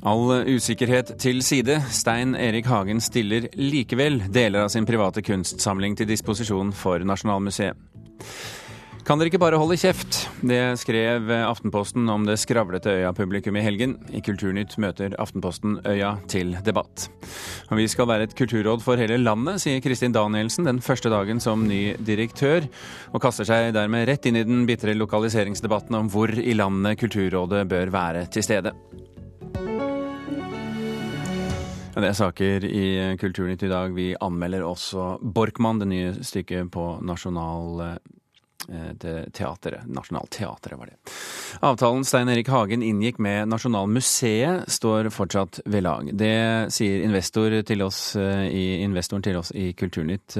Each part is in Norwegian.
All usikkerhet til side. Stein Erik Hagen stiller likevel deler av sin private kunstsamling til disposisjon for Nasjonalmuseet. Kan dere ikke bare holde kjeft? Det skrev Aftenposten om det skravlete Øya-publikum i helgen. I Kulturnytt møter Aftenposten Øya til debatt. Og vi skal være et kulturråd for hele landet, sier Kristin Danielsen den første dagen som ny direktør, og kaster seg dermed rett inn i den bitre lokaliseringsdebatten om hvor i landet Kulturrådet bør være til stede. Det er saker i Kulturnytt i dag. Vi anmelder også Borkmann, det nye stykket på Nasjonalteatret. Nasjonalteatret var det. Avtalen Stein Erik Hagen inngikk med Nasjonalmuseet står fortsatt ved lag. Det sier investor til oss i, investoren til oss i Kulturnytt.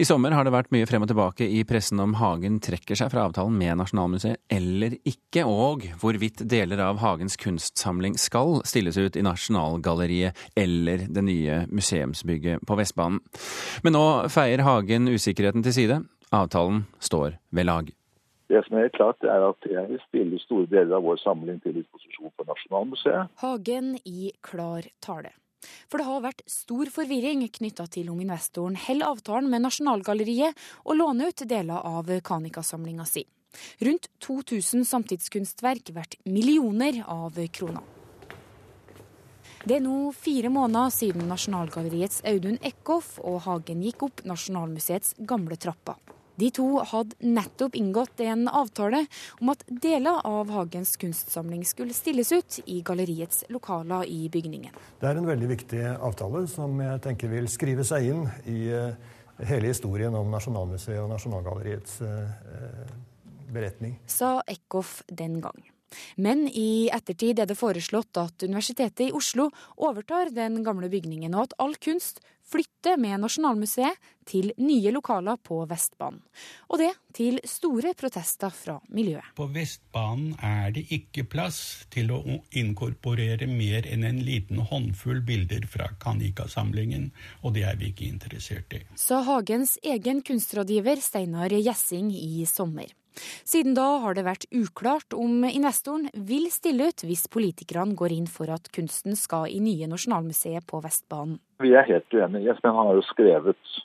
I sommer har det vært mye frem og tilbake i pressen om Hagen trekker seg fra avtalen med Nasjonalmuseet eller ikke, og hvorvidt deler av Hagens kunstsamling skal stilles ut i Nasjonalgalleriet eller det nye museumsbygget på Vestbanen. Men nå feier Hagen usikkerheten til side. Avtalen står ved lag. Det som er klart, er at jeg vil stille store deler av vår samling til disposisjon for Nasjonalmuseet. Hagen i klar tale. For det har vært stor forvirring knytta til om investoren holder avtalen med Nasjonalgalleriet og låner ut deler av Kanika-samlinga si. Rundt 2000 samtidskunstverk verdt millioner av kroner. Det er nå fire måneder siden Nasjonalgalleriets Audun Eckhoff og Hagen gikk opp Nasjonalmuseets gamle trapper. De to hadde nettopp inngått en avtale om at deler av Hagens kunstsamling skulle stilles ut i galleriets lokaler i bygningen. Det er en veldig viktig avtale som jeg tenker vil skrive seg inn i hele historien om Nasjonalmuseet og Nasjonalgalleriets beretning. Sa Eckhoff den gang. Men i ettertid er det foreslått at Universitetet i Oslo overtar den gamle bygningen, og at all kunst flytter med Nasjonalmuseet til nye lokaler på Vestbanen. Og det til store protester fra miljøet. På Vestbanen er det ikke plass til å inkorporere mer enn en liten håndfull bilder fra Kanika-samlingen, og det er vi ikke interessert i. Sa Hagens egen kunstrådgiver Steinar Gjessing i sommer. Siden da har det vært uklart om investoren vil stille ut hvis politikerne går inn for at kunsten skal i nye Nasjonalmuseet på Vestbanen. Vi er helt uenige. Espen han har jo skrevet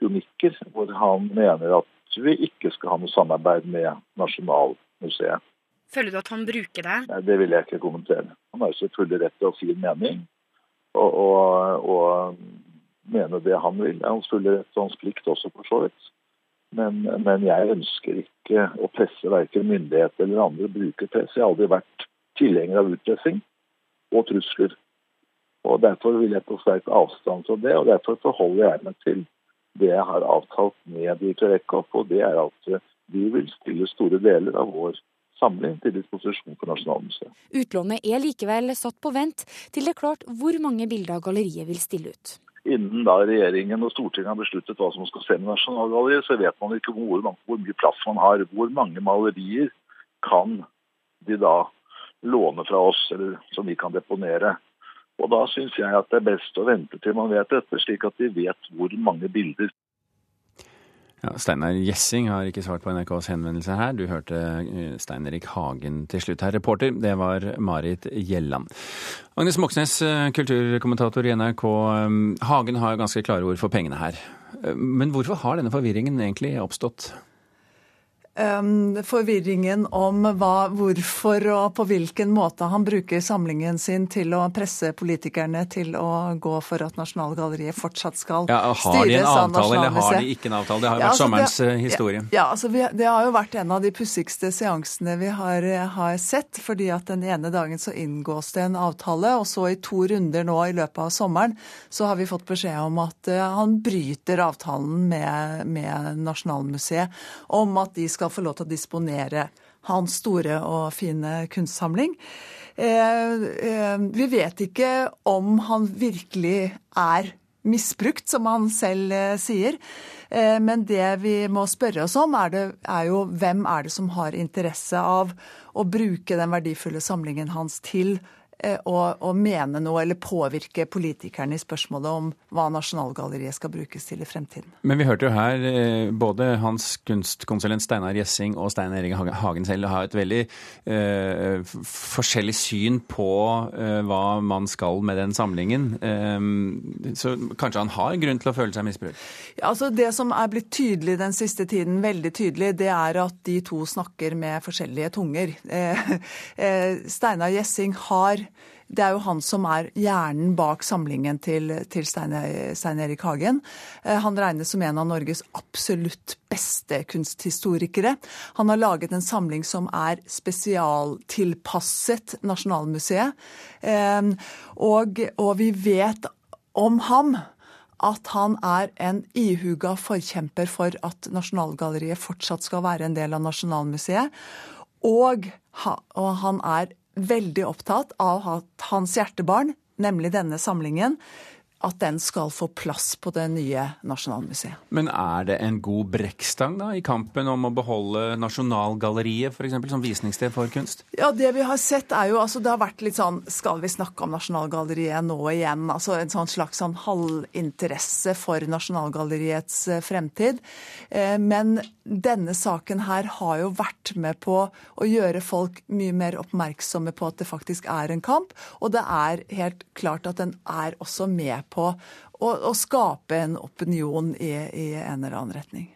kronikker hvor han mener at vi ikke skal ha noe samarbeid med Nasjonalmuseet. Føler du at han bruker det? Nei, Det vil jeg ikke kommentere. Han har jo selvfølgelig rett til å si en mening. Og, og, og mene det han vil. Det er hans fulle rett og hans plikt også, for så vidt. Men, men, jeg ønsker ikke å presse verken myndigheter eller andre brukerpress. Jeg har aldri vært tilhenger av utpressing og trusler. Og Derfor vil jeg på sterk avstand fra det, og derfor forholder jeg meg til det jeg har avtalt med Direktoratet, og det er at vi vil stille store deler av vår samling til disposisjon for Nasjonalmuseet. Utlånet er likevel satt på vent til det er klart hvor mange bilder galleriet vil stille ut innen da regjeringen og Stortinget har besluttet hva som skal se i Nasjonalgalleriet, så vet man ikke hvor, hvor, mye plass man har. Hvor mange malerier kan de da låne fra oss, eller som vi kan deponere. Og Da syns jeg at det er best å vente til man vet dette, slik at de vet hvor mange bilder ja, Steinar Gjessing har ikke svart på NRKs henvendelse her. Du hørte Steinerik Stein Erik Hagen til slutt her. Reporter, det var Marit Gjelland. Agnes Moxnes, eh, kulturkommentator i NRK. Eh, Hagen har ganske klare ord for pengene her. Men hvorfor har denne forvirringen egentlig oppstått? Um, forvirringen om hva, hvorfor og på hvilken måte han bruker samlingen sin til å presse politikerne til å gå for at Nasjonalgalleriet fortsatt skal ja, har de en avtale, eller har de ikke en avtale? Det har jo vært ja, altså, sommerens det, historie. Ja, altså vi, Det har jo vært en av de pussigste seansene vi har, har, sett. fordi at den ene dagen så inngås det en avtale, og så i to runder nå i løpet av sommeren så har vi fått beskjed om at uh, han bryter avtalen med, med Nasjonalmuseet om at de skal skal få lov til å disponere hans store og fine kunstsamling. Eh, eh, vi vet ikke om han virkelig er misbrukt, som han selv eh, sier. Men det vi må spørre oss om, er, det, er, jo hvem er det som har interesse av å bruke den verdifulle samlingen hans til å, å mene noe eller påvirke politikerne i spørsmålet om hva Nasjonalgalleriet skal brukes til i fremtiden. Men vi hørte jo her eh, både hans kunstkonsulent Steinar Gjessing og Stein Erik Hagen selv ha et veldig eh, forskjellig syn på eh, hva man skal med den samlingen. Eh, så kanskje han har grunn til å føle seg misbrukt? Ja, altså Det som er blitt tydelig den siste tiden, veldig tydelig, det er at de to snakker med forskjellige tunger. Eh, eh, Steinar Gjessing har det er jo han som er hjernen bak samlingen til, til Stein, Erik Hagen. Eh, han regnes som en av Norges absolutt beste kunsthistorikere. Han har laget en samling som er spesialtilpasset Nasjonalmuseet. Og, og vi vet om ham at han er en ihuga forkjemper for at Nasjonalgalleriet fortsatt skal være en del av Nasjonalmuseet. Og han er veldig opptatt av hans hjertebarn, nemlig denne samlingen, at den skal få plass på det nye Nasjonalmuseet. Men er det en god brekkstang da, i kampen om å beholde Nasjonalgalleriet for eksempel, som visningssted for kunst? Ja, Det vi har sett er jo, altså det har vært litt sånn Skal vi snakke om Nasjonalgalleriet nå igjen? Altså En sånn slags sånn halvinteresse for Nasjonalgalleriets eh, fremtid. Eh, men denne saken her har jo vært med på å gjøre folk mye mer oppmerksomme på at det faktisk er en kamp. Og det er helt klart at den er også med på å, å skape en opinion i, i, en eller annen retning.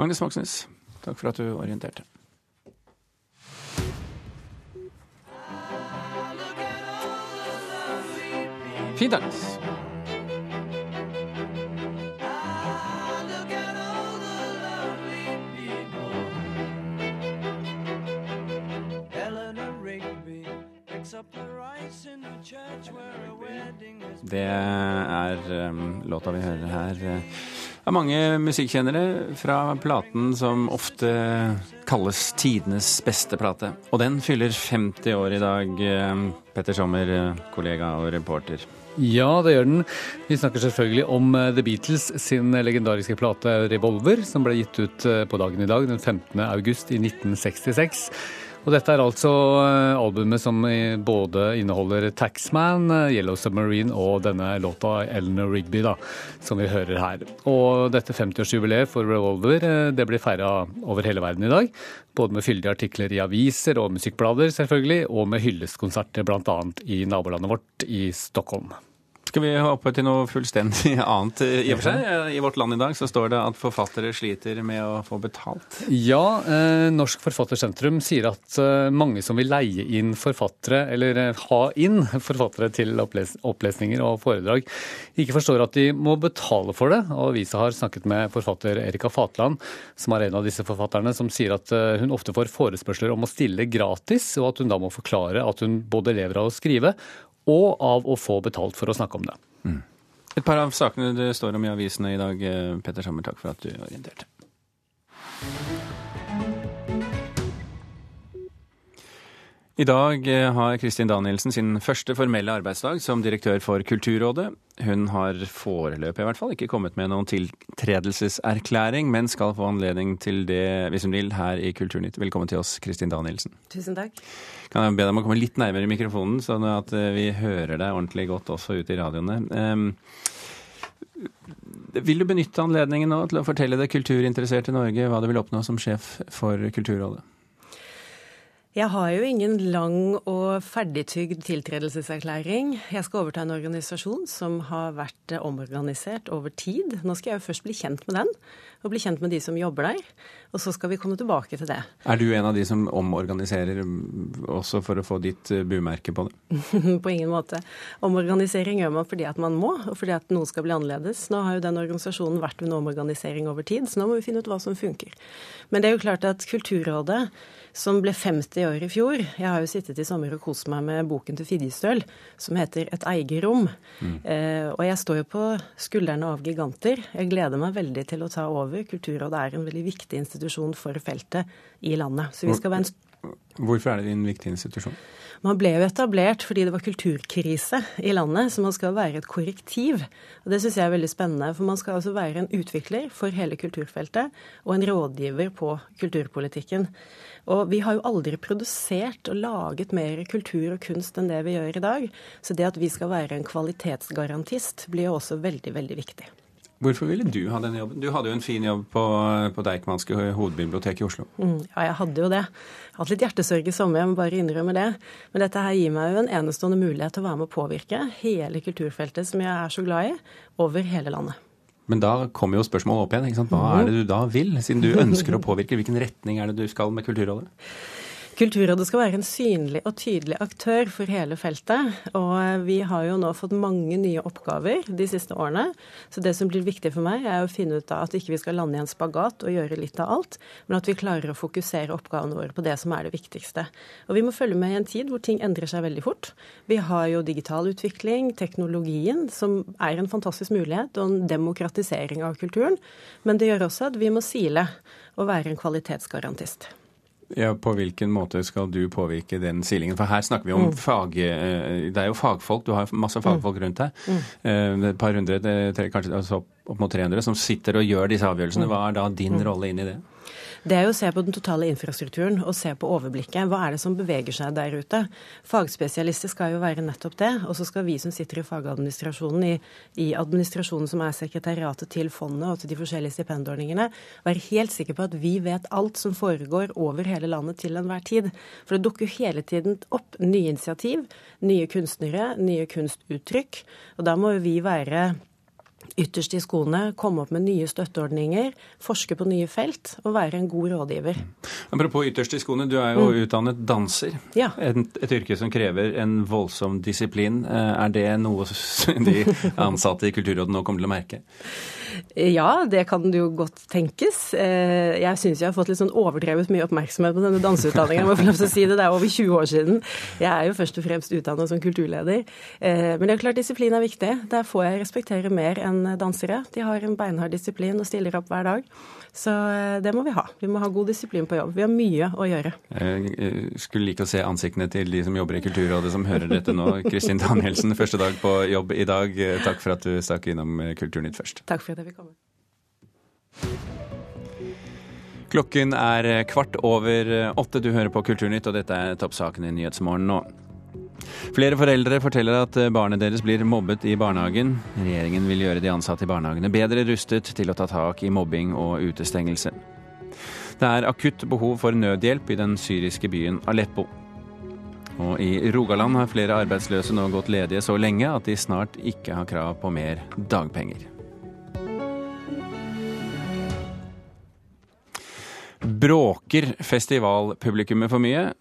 Agnes Moxnes, takk for at du orienterte. Fint, Agnes. Låta vi hører her uh, av mange musikkjennere fra platen som ofte kalles tidenes beste plate. Og den fyller 50 år i dag. Uh, Petter Sommer, kollega og reporter. Ja, det gjør den. Vi snakker selvfølgelig om The Beatles sin legendariske plate 'Revolver', som ble gitt ut på dagen i dag, den 15. august i 1966. Og dette er altså eh, albumet som både inneholder Taxman, eh, Yellow Submarine og denne låta Eleanor Rigby, da, som vi hører her. Og dette 50-årsjubileet for Revolver eh, det blir feira over hele verden i dag. Både med fyldige artikler i aviser og musikkblader, selvfølgelig, og med hyllestkonserter bl.a. i nabolandet vårt i Stockholm. Skal vi hoppe til noe fullstendig annet i og for seg? I Vårt Land i dag så står det at forfattere sliter med å få betalt. Ja, eh, Norsk Forfattersentrum sier at eh, mange som vil leie inn forfattere, eller eh, ha inn forfattere til opples opplesninger og foredrag, ikke forstår at de må betale for det. Og avisa har snakket med forfatter Erika Fatland, som er en av disse forfatterne, som sier at eh, hun ofte får forespørsler om å stille gratis, og at hun da må forklare at hun både lever av å skrive og av å få betalt for å snakke om det. Mm. Et par av sakene det står om i avisene i dag. Eh, Petter Sommer, takk for at du orienterte. I dag eh, har Kristin Danielsen sin første formelle arbeidsdag som direktør for Kulturrådet. Hun har foreløpig i hvert fall ikke kommet med noen tiltredelseserklæring, men skal få anledning til det hvis hun vil her i Kulturnytt. Velkommen til oss, Kristin Danielsen. Tusen takk. Kan jeg be deg om å komme litt nærmere mikrofonen, sånn at eh, vi hører deg ordentlig godt også ute i radioene. Vil du benytte anledningen nå til å fortelle det kulturinteresserte Norge hva du vil oppnå som sjef for Kulturrådet? Jeg har jo ingen lang og ferdigtygd tiltredelseserklæring. Jeg skal overta en organisasjon som har vært omorganisert over tid. Nå skal jeg jo først bli kjent med den, og bli kjent med de som jobber der. Og så skal vi komme tilbake til det. Er du en av de som omorganiserer også for å få ditt eh, bumerke på det? på ingen måte. Omorganisering gjør man fordi at man må, og fordi at noe skal bli annerledes. Nå har jo den organisasjonen vært under omorganisering over tid, så nå må vi finne ut hva som funker. Men det er jo klart at Kulturrådet som ble 50 år i fjor. Jeg har jo sittet i sommer og kost meg med boken til Fidjestøl, som heter Et eigerom'. Mm. Eh, og jeg står jo på skuldrene av giganter. Jeg gleder meg veldig til å ta over. Kulturrådet er en veldig viktig institusjon for feltet i landet. Så vi skal være en Hvorfor er det en viktig institusjon? Man ble jo etablert fordi det var kulturkrise i landet, så man skal være et korrektiv. Og Det syns jeg er veldig spennende, for man skal altså være en utvikler for hele kulturfeltet og en rådgiver på kulturpolitikken. Og vi har jo aldri produsert og laget mer kultur og kunst enn det vi gjør i dag. Så det at vi skal være en kvalitetsgarantist, blir jo også veldig, veldig viktig. Hvorfor ville du ha denne jobben? Du hadde jo en fin jobb på, på Deichmanske hovedbibliotek i Oslo. Mm, ja, jeg hadde jo det. Jeg har hatt litt hjertesorg i sommer, jeg må bare innrømme det. Men dette her gir meg jo en enestående mulighet til å være med å påvirke hele kulturfeltet som jeg er så glad i, over hele landet. Men da kommer jo spørsmålet opp igjen. Hva er det du da vil, siden du ønsker å påvirke? Hvilken retning er det du skal med Kulturrådet? Kulturrådet skal være en synlig og tydelig aktør for hele feltet. Og vi har jo nå fått mange nye oppgaver de siste årene. Så det som blir viktig for meg, er å finne ut av at ikke vi skal lande i en spagat og gjøre litt av alt, men at vi klarer å fokusere oppgavene våre på det som er det viktigste. Og vi må følge med i en tid hvor ting endrer seg veldig fort. Vi har jo digital utvikling, teknologien, som er en fantastisk mulighet, og en demokratisering av kulturen. Men det gjør også at vi må sile og være en kvalitetsgarantist. Ja, På hvilken måte skal du påvirke den silingen? For her snakker vi om mm. fag... Eh, det er jo fagfolk, du har masse mm. fagfolk rundt deg. Mm. Eh, et par hundre, kanskje altså opp mot 300, som sitter og gjør disse avgjørelsene. Mm. Hva er da din mm. rolle inn i det? Det er jo å se på den totale infrastrukturen og se på overblikket. Hva er det som beveger seg der ute? Fagspesialister skal jo være nettopp det. Og så skal vi som sitter i fagadministrasjonen, i, i administrasjonen som er sekretariatet til fondet og til de forskjellige stipendordningene, være helt sikre på at vi vet alt som foregår over hele landet til enhver tid. For det dukker jo hele tiden opp nye initiativ, nye kunstnere, nye kunstuttrykk. Og da må vi være ytterst i skoene, komme opp med nye støtteordninger, forske på nye felt og være en god rådgiver. Apropos ytterst i skoene, du er jo mm. utdannet danser. Ja. Et, et, yrke som krever en voldsom disiplin. Eh, er det noe de ansatte i Kulturrådet nå kommer til å merke? Ja, det kan det jo godt tenkes. Eh, jeg syns jeg har fått litt sånn overdrevet mye oppmerksomhet på denne danseutdanningen. Jeg må få lov til å si det, det er over 20 år siden. Jeg er jo først og fremst utdannet som kulturleder. Eh, men det er klart disiplin er viktig. Der får jeg respektere mer enn dansere. De har en beinhard disiplin og stiller opp hver dag. Så eh, det må vi ha. Vi må ha god disiplin på jobb. Vi har mye å gjøre. Jeg skulle like å se ansiktene til de som jobber i Kulturrådet som hører dette nå. Kristin Danielsen, første dag på jobb i dag. Takk for at du stakk innom Kulturnytt først. Takk for at jeg fikk komme. Klokken er kvart over åtte. Du hører på Kulturnytt, og dette er toppsaken i Nyhetsmorgen nå. Flere foreldre forteller at barnet deres blir mobbet i barnehagen. Regjeringen vil gjøre de ansatte i barnehagene bedre rustet til å ta tak i mobbing og utestengelse. Det er akutt behov for nødhjelp i den syriske byen Aleppo. Og i Rogaland har flere arbeidsløse nå gått ledige så lenge at de snart ikke har krav på mer dagpenger. Bråker festivalpublikummet for mye?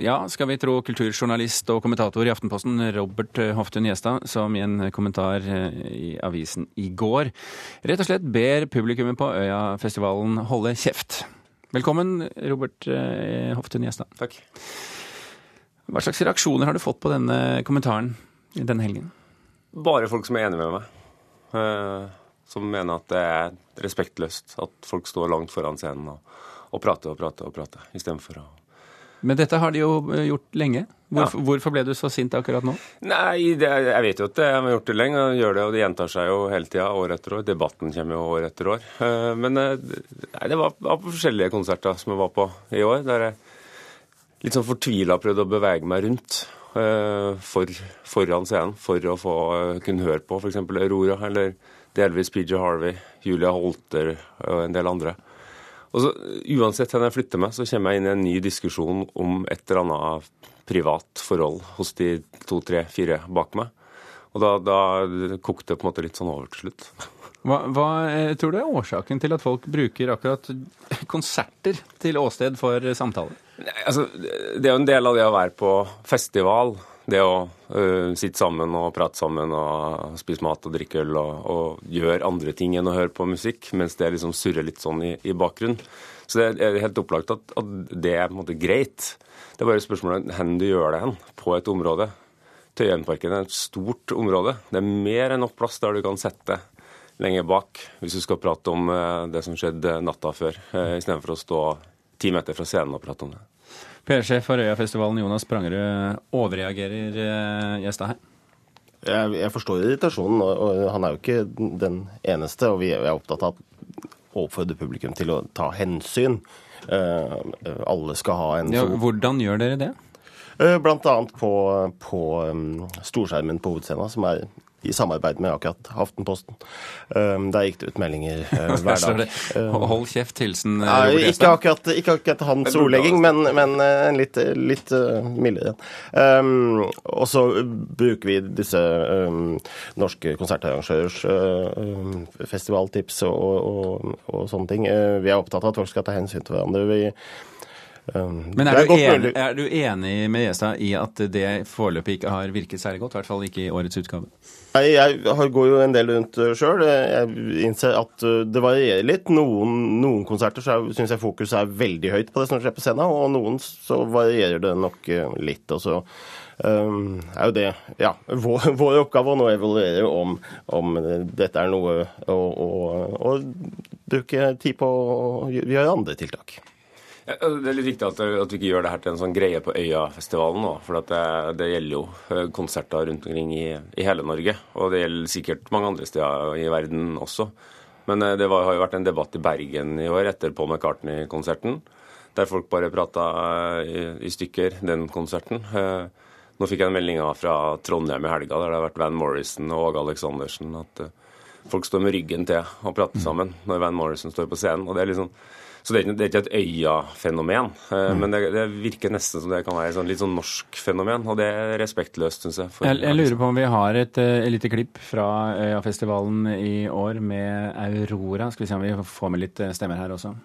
Ja, skal vi tro kulturjournalist og kommentator i Aftenposten Robert Hoftun Gjestad, som i en kommentar eh, i avisen i går rett og slett ber publikummet på Øyafestivalen holde kjeft. Velkommen, Robert eh, Hoftun Gjestad. Takk. Hva slags reaksjoner har du fått på denne kommentaren denne helgen? Bare folk som er enig med meg. Eh, som mener at det er respektløst at folk står langt foran scenen og, og prate og prate og prate istedenfor å men dette har de jo eh, gjort lenge. Hvorfor, ja. hvorfor ble du så sint akkurat nå? Nei, det, jeg vet jo at de har gjort det lenge. og gjør det, og Det gjentar seg jo hele tida, år etter år. Debatten kommer jo år etter år. Eh, men eh, nei, det var, var, på forskjellige konserter som jeg var på i år, der jeg litt sånn fortvila prøvde å bevege meg rundt for, foran scenen for å få kunne høre på f.eks. Aurora eller delvis PJ Harvey, Julia Holter og en del andre. Og så, Uansett hvor jeg flytter meg, så kommer jeg inn i en ny diskusjon om et eller annet privat forhold hos de to, tre, fire bak meg. Og da, da kokte det på en måte litt sånn over til slutt. Hva, hva eh, tror du er årsaken til at folk bruker akkurat konserter til åsted for samtaler? Altså, det er jo en del av det å være på festival det å uh, sitte sammen og prate sammen og spise mat og drikke øl og, og gjøre andre ting enn å høre på musikk, mens det liksom surrer litt sånn i, i bakgrunnen. Så det er helt opplagt at, at, det er på en måte greit. Det er bare spørsmålet hvor du gjør det hen på et område. Tøyenparken er et stort område. Det er mer enn nok plass der du kan sette lenger bak hvis du skal prate om uh, det som skjedde natta før, uh, istedenfor å stå ti meter fra scenen og prate om det. PR-sjef for Øyafestivalen Jonas Prangerud, overreagerer gjestene gjesta her. Jeg, jeg forstår irritasjonen, og, han er jo ikke den eneste. Og vi er opptatt av å oppfordre publikum til å ta hensyn. Uh, alle skal ha en ja, Hvordan gjør dere det? Uh, blant annet på, på um, storskjermen på hovedscenen, som er i samarbeid med akkurat Aftenposten. Um, der gikk det ut meldinger uh, hver dag. Um, Hold kjeft, hilsen uh, Robert ikke akkurat, ikke akkurat hans ordlegging, men, men uh, litt, litt uh, mildere. Um, og så bruker vi disse um, norske konsertarrangørers um, festivaltips og, og, og, sånne ting. vi er opptatt av at folk skal ta hensyn til hverandre. Vi Men er, du enig, er, du enig, med Gjestad i at det foreløpig ikke har virket særlig godt? I hvert fall ikke i årets utgave? Nei, Jeg går jo en del rundt uh, sjøl. Jeg innser at uh, det varierer litt. Noen, noen konserter så syns jeg fokuset er veldig høyt på det som skjer på scenen, og noen så varierer det nok uh, litt. og så um, er jo det ja, vår, vår oppgave å nå evaluere om, om dette er noe å, å, å bruke tid på å gjøre andre tiltak. Ja, det er litt viktig at, at, vi ikke gjør det her til en sånn greie på Øyafestivalen nå. For det, det, gjelder jo eh, konserter rundt omkring i, i, hele Norge. Og det gjelder sikkert mange andre steder i verden også. Men eh, det var, har jo vært en debatt i Bergen i år etter Paul McCartney-konserten. Der folk bare prata eh, i, i, stykker, den konserten. Nå fikk jeg en melding fra Trondheim i helga, der det har vært Van Morrison og Åge Aleksandersen. At folk står med ryggen til og prater sammen når Van Morrison står på scenen. og det er liksom så det er, ikke, et øya-fenomen. Eh, mm. Men det, det, virker nesten som det kan være et sånn, litt sånn norsk fenomen, og det er respektløst, syns jeg. jeg. Jeg lurer på om vi har et, et eh, lite klipp fra Øyafestivalen i år med Aurora. Skal vi se om vi får med litt eh, stemmer her også.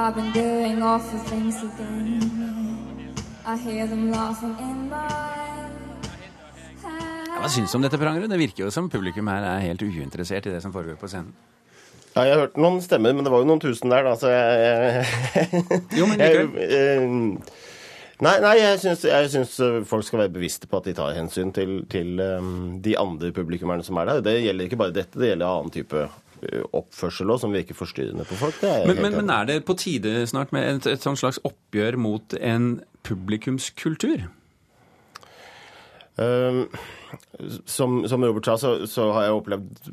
I've been doing awful things again. I hear them laughing in my Hva syns du om dette, Prangerud? Det virker jo som publikum her er helt uinteressert i det som foregår på scenen. Ja, jeg har hørt noen stemmer, men det var jo noen tusen der, da, så jeg, jeg Jo, men likevel. Eh, nei, nei, jeg syns, jeg syns, folk skal være bevisste på at de tar hensyn til, til um, de andre publikummerne som er der. Det gjelder ikke bare dette, det gjelder annen type oppførsel også, som virker forstyrrende på folk. Men, men, men, er det på tide snart med et, et slags oppgjør mot en publikumskultur? Um, som, som, Robert sa, så, så, har jeg opplevd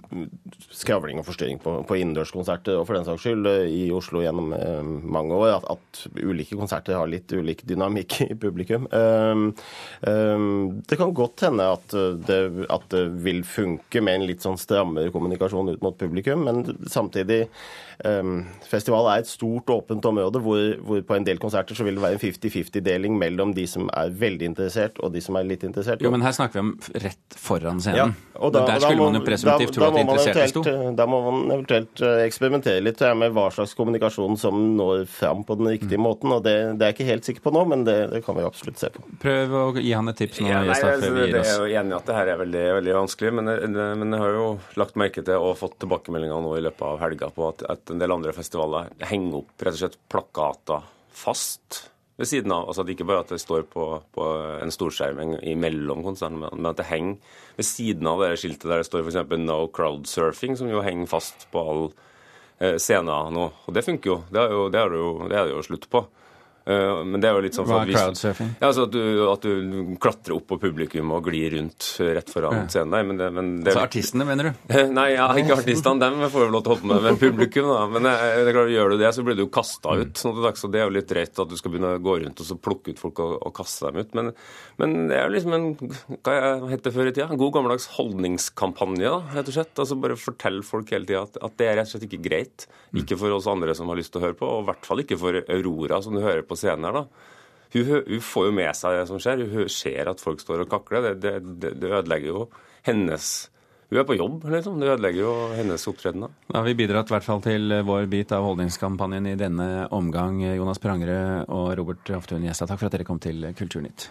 skravling og forstyrring på, på innendørskonserter og for den saks skyld i Oslo gjennom eh, mange år. At, at, ulike konserter har litt ulik dynamikk i publikum. Um, um, det kan godt hende at det, at det, vil funke med en litt sånn strammere kommunikasjon ut mot publikum, men samtidig um, Festival er et stort, åpent område hvor, hvor, på en del konserter så vil det være en 50-50-deling mellom de som er veldig interessert og de som er litt interessert. Jo, men her snakker vi om rett foran scenen. Ja, og da, Der skulle man jo presumptivt tro at de interesserte sto. Da må man eventuelt eh, eksperimentere litt med hva slags kommunikasjon som når fram på den riktige mm. måten. og det, det, er jeg ikke helt sikker på nå, men det, det, kan vi absolutt se på. Prøv å gi han et tips nå. Ja, nei, altså, det, jeg er jo enig i at det her er veldig, veldig vanskelig, men, men, jeg har jo lagt merke til og fått tilbakemeldinger nå i løpet av helga på at, at en del andre festivaler henger opp rett og slett plakater fast ved siden av. Altså Ikke bare at det står på, på en storskjerm imellom konsernene, men at det henger ved siden av det skiltet der det står f.eks. 'No crowdsurfing', som jo henger fast på all eh, scener nå. Og det funker jo. Det er jo, det er jo, det er jo slutt på. Eh, men det er jo litt sånn Hva er crowdsurfing? Ja, altså at du, at du, klatrer opp på publikum og glir rundt rett foran ja. scenen der. Men det, men det, altså artistene, mener du? Nei, ja, ikke artistene. Dem får jo lov til å holde med, men publikum, da. Men eh, det er klart, gjør du det, så blir du jo kasta ut. Sånn så det er jo litt drøyt at du skal begynne å gå rundt og så plukke ut folk og, og kaste dem ut. Men, men, det er jo liksom en hva het det før i tida? En god gammeldags holdningskampanje, da, rett og slett. Altså bare fortell folk hele tida at, at, det er rett og slett ikke greit. Ikke for oss andre som har lyst til å høre på, og i hvert fall ikke for Aurora, som du hører på scenen her, da. Hun, hun, får jo med seg det som skjer. Hun ser at folk står og kakler. Det, det, det ødelegger jo hennes Hun er på jobb, liksom. Det ødelegger jo hennes opptreden. Da har vi bidratt i hvert fall til vår bit av holdningskampanjen i denne omgang. Jonas Prangre og Robert Oftun Gjestad, takk for at dere kom til Kulturnytt.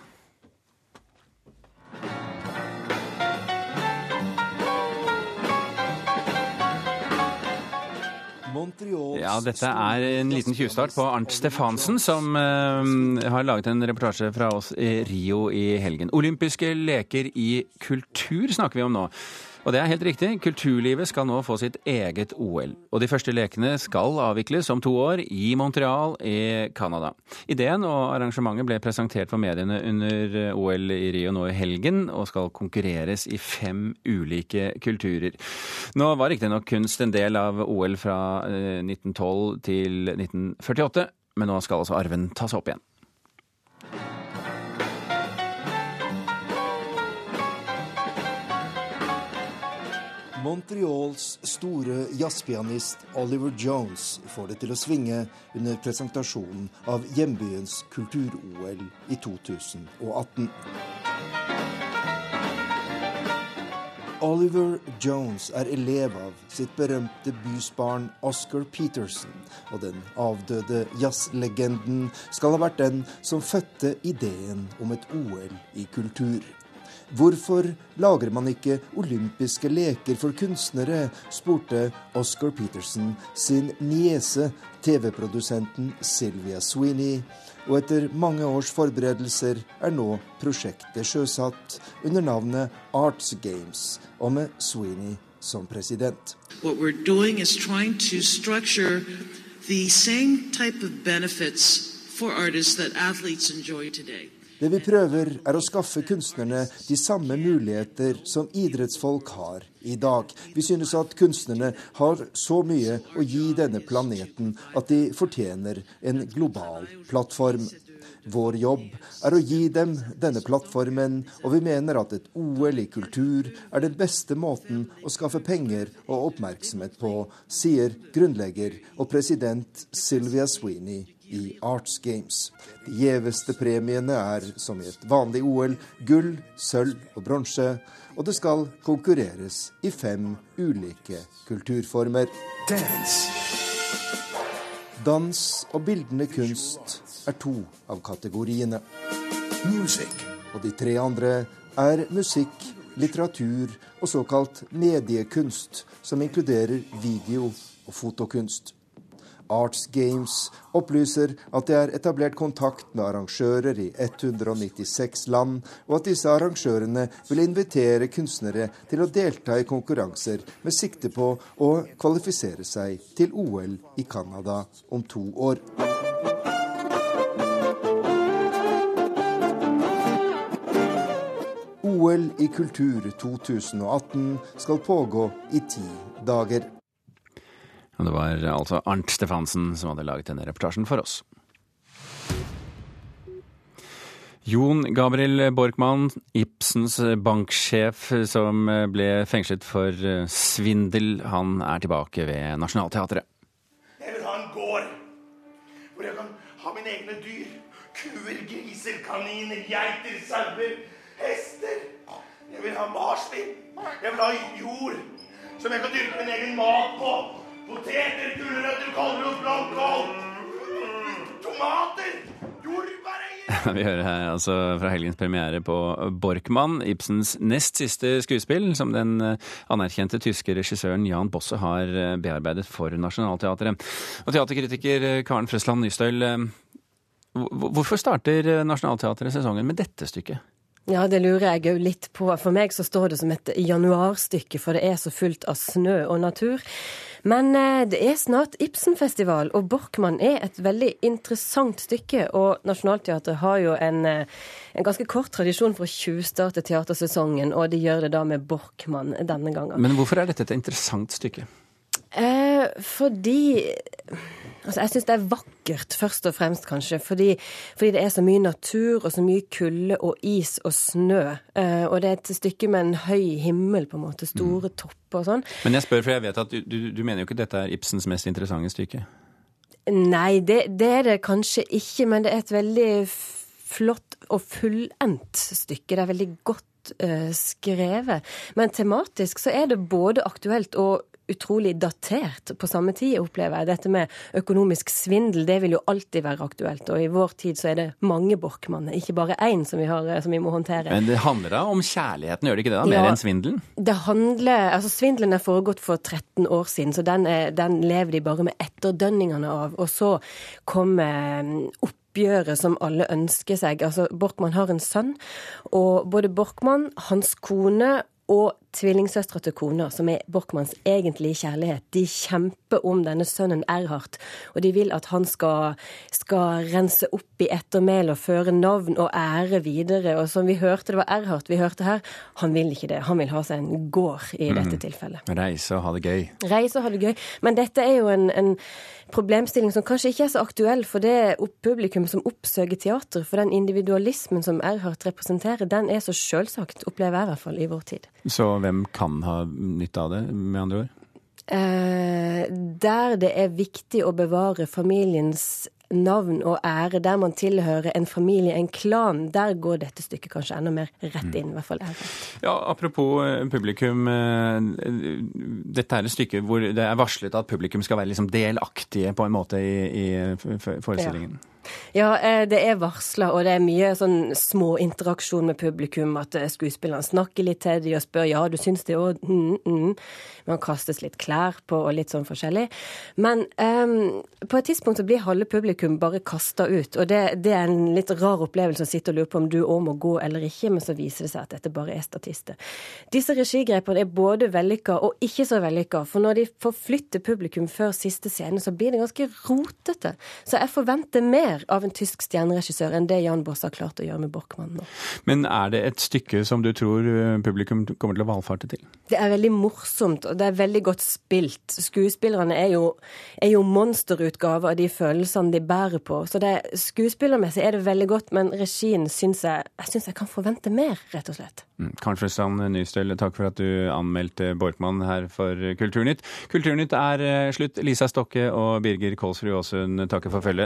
Ja, dette er en liten tjuvstart på Arnt Stefansen, som uh, har laget en reportasje fra oss i Rio i helgen. Olympiske leker i kultur snakker vi om nå. Og det er helt riktig, kulturlivet skal nå få sitt eget OL. Og de første lekene skal avvikles om to år i Montreal i Canada. Ideen og arrangementet ble presentert for mediene under OL i Rio nå i helgen, og skal konkurreres i fem ulike kulturer. Nå var riktignok kunst en del av OL fra 1912 eh, til 1948, men nå skal altså arven tas opp igjen. Montreals store jazzpianist Oliver Jones får det til å svinge under presentasjonen av hjembyens kultur-OL i 2018. Oliver Jones er elev av sitt berømte bysbarn Oscar Peterson, og den avdøde jazzlegenden skal ha vært den som fødte ideen om et OL i kultur. Hvorfor lager man ikke olympiske leker for kunstnere, spurte Oscar Peterson sin niese, TV-produsenten Sylvia Sweeney. Og etter mange års forberedelser er nå prosjektet sjøsatt under navnet Arts Games, og med Sweeney som president. What we're doing is trying to structure the same type of benefits for artists that athletes enjoy today. Det vi prøver, er å skaffe kunstnerne de samme muligheter som idrettsfolk har i dag. Vi synes at kunstnerne har så mye å gi denne planeten at de fortjener en global plattform. Vår jobb er å gi dem denne plattformen, og vi mener at et OL i kultur er den beste måten å skaffe penger og oppmerksomhet på, sier grunnlegger og president Sylvia Sweeney i Arts Games. De gjeveste premiene er, som i et vanlig OL, gull, sølv og bronse. Og det skal konkurreres i fem ulike kulturformer. Dance. Dans og bildende kunst er to av kategoriene. Music. Og de tre andre er musikk, litteratur og såkalt mediekunst, som inkluderer video og fotokunst. Arts Games opplyser at det er etablert kontakt med arrangører i 196 land, og at disse arrangørene vil invitere kunstnere til å delta i konkurranser med sikte på å kvalifisere seg til OL i Canada om to år. OL i kultur 2018 skal pågå i ti dager. Det var altså Arnt Stefansen som hadde laget denne reportasjen for oss. Jon Gabriel Borkmann, Ibsens banksjef som ble fengslet for eh, svindel, han er tilbake ved Nationaltheatret. Jeg vil ha en gård hvor jeg kan ha mine egne dyr. Kuer, griser, kaniner, geiter, sauer, hester. Jeg vil ha marsvin. Jeg vil ha jord som jeg kan dyrke min egen mat på. Poteter, gulrøtter, kålrot, blomkål. Tomater! Jordbæreier! Vi hører her altså fra helgens premiere på Borkmann, Ibsens nest siste skuespill, som den eh, anerkjente tyske regissøren Jan Bosse har eh, bearbeidet for Nationaltheatret. Og teaterkritiker eh, Karen Frøsland Nystøl, hvorfor starter Nationaltheatret sesongen med dette stykket? Ja, det lurer jeg òg litt på. For meg så står det som et januarstykke, for det er så fullt av snø og natur. Men eh, det er snart Ibsenfestival, og Borkmann er et veldig interessant stykke. Og Nationaltheatret har jo en, eh, en ganske kort tradisjon for å tjuvstarte teatersesongen, og de gjør det da med Borkmann denne gangen. Men hvorfor er dette et interessant stykke? Eh, fordi Altså, jeg syns det er vakkert, først og fremst, kanskje. Fordi, fordi, det er så mye natur og så mye kulde og is og snø. Eh, og det er et stykke med en høy himmel, på en måte. Store mm. topper og sånn. Men jeg spør, for jeg vet at du, du, du mener jo ikke dette er Ibsens mest interessante stykke? Nei, det, det er det kanskje ikke. Men det er et veldig flott og fullendt stykke. Det er veldig godt uh, skrevet. Men tematisk så er det både aktuelt og utrolig datert på samme tid, opplever jeg. Dette med økonomisk svindel, det vil jo alltid være aktuelt. Og i vår tid så er det mange Borkmann, ikke bare én som vi, har, som vi må håndtere. Men det handler da om kjærligheten, gjør det ikke det? da? Mer Ja. enn svindelen? Det handler, altså Svindelen er foregått for 13 år siden, så den, er, den lever de bare med etterdønningene av. Og så kommer opp oppgjøret som alle ønsker seg. Altså, Borkmann har en sønn, og både Borkmann, hans kone og tvillingsøstera til kona, som er Borkmanns egentlige kjærlighet, de kjemper om denne sønnen Erhard. Og de vil at han skal, skal rense opp i ettermælet og føre navn og ære videre. Og som vi hørte, det var Erhard vi hørte her, han vil ikke det. Han vil ha seg en gård i dette tilfellet. Reise og ha det gøy. Reise og ha det gøy. Men dette er jo en, en problemstilling som kanskje ikke er så aktuell for det publikum som oppsøker teater. For den individualismen som Erhard representerer, den er så selvsagt, opplever jeg i hvert fall, i vår tid. Så hvem kan ha nytte av det, med andre ord? Eh, der det er viktig å bevare familiens navn og ære, der man tilhører en familie, en klan, der går dette stykket kanskje enda mer rett inn. i hvert fall Ja, Apropos eh, publikum. eh, Dette er et stykke hvor det er varslet at publikum skal være liksom delaktige på en måte i, i forestillingen. Ja, eh, det er varsla, og det er mye sånn små interaksjon med publikum. At eh, skuespillerne snakker litt til de og spør ja, du syns det òg, mm, mm. Man kastes litt klær på og litt sånn forskjellig. Men um, på et tidspunkt så blir halve publikum bare kasta ut. Og det, det er en litt rar opplevelse å sitte og lure på om du òg må gå eller ikke, men så viser det seg at dette bare er statister. Disse regigrepene er både vellykka og ikke så vellykka. For når de forflytter publikum før siste scene, så blir det ganske rotete. Så jeg forventer mer av en tysk stjerneregissør enn det Jan Boss har klart å gjøre med Borkmann nå. Men er det et stykke som du tror eh, publikum kommer til å valfarte til? Det er veldig morsomt, og det er veldig godt spilt. Skuespillerne er jo, er jo monsterutgaver av de følelsene de bærer på. Så det, skuespillermessig er det veldig godt, men regien syns jeg, jeg, jeg kan forvente mer, rett og slett. Kanskje Karen Frøsland Nystøl, takk for at du anmeldte Borkmann her for Kulturnytt. Kulturnytt er eh, slutt. Lisa Stokke og Birger Kolsrud Aasund takker for følget.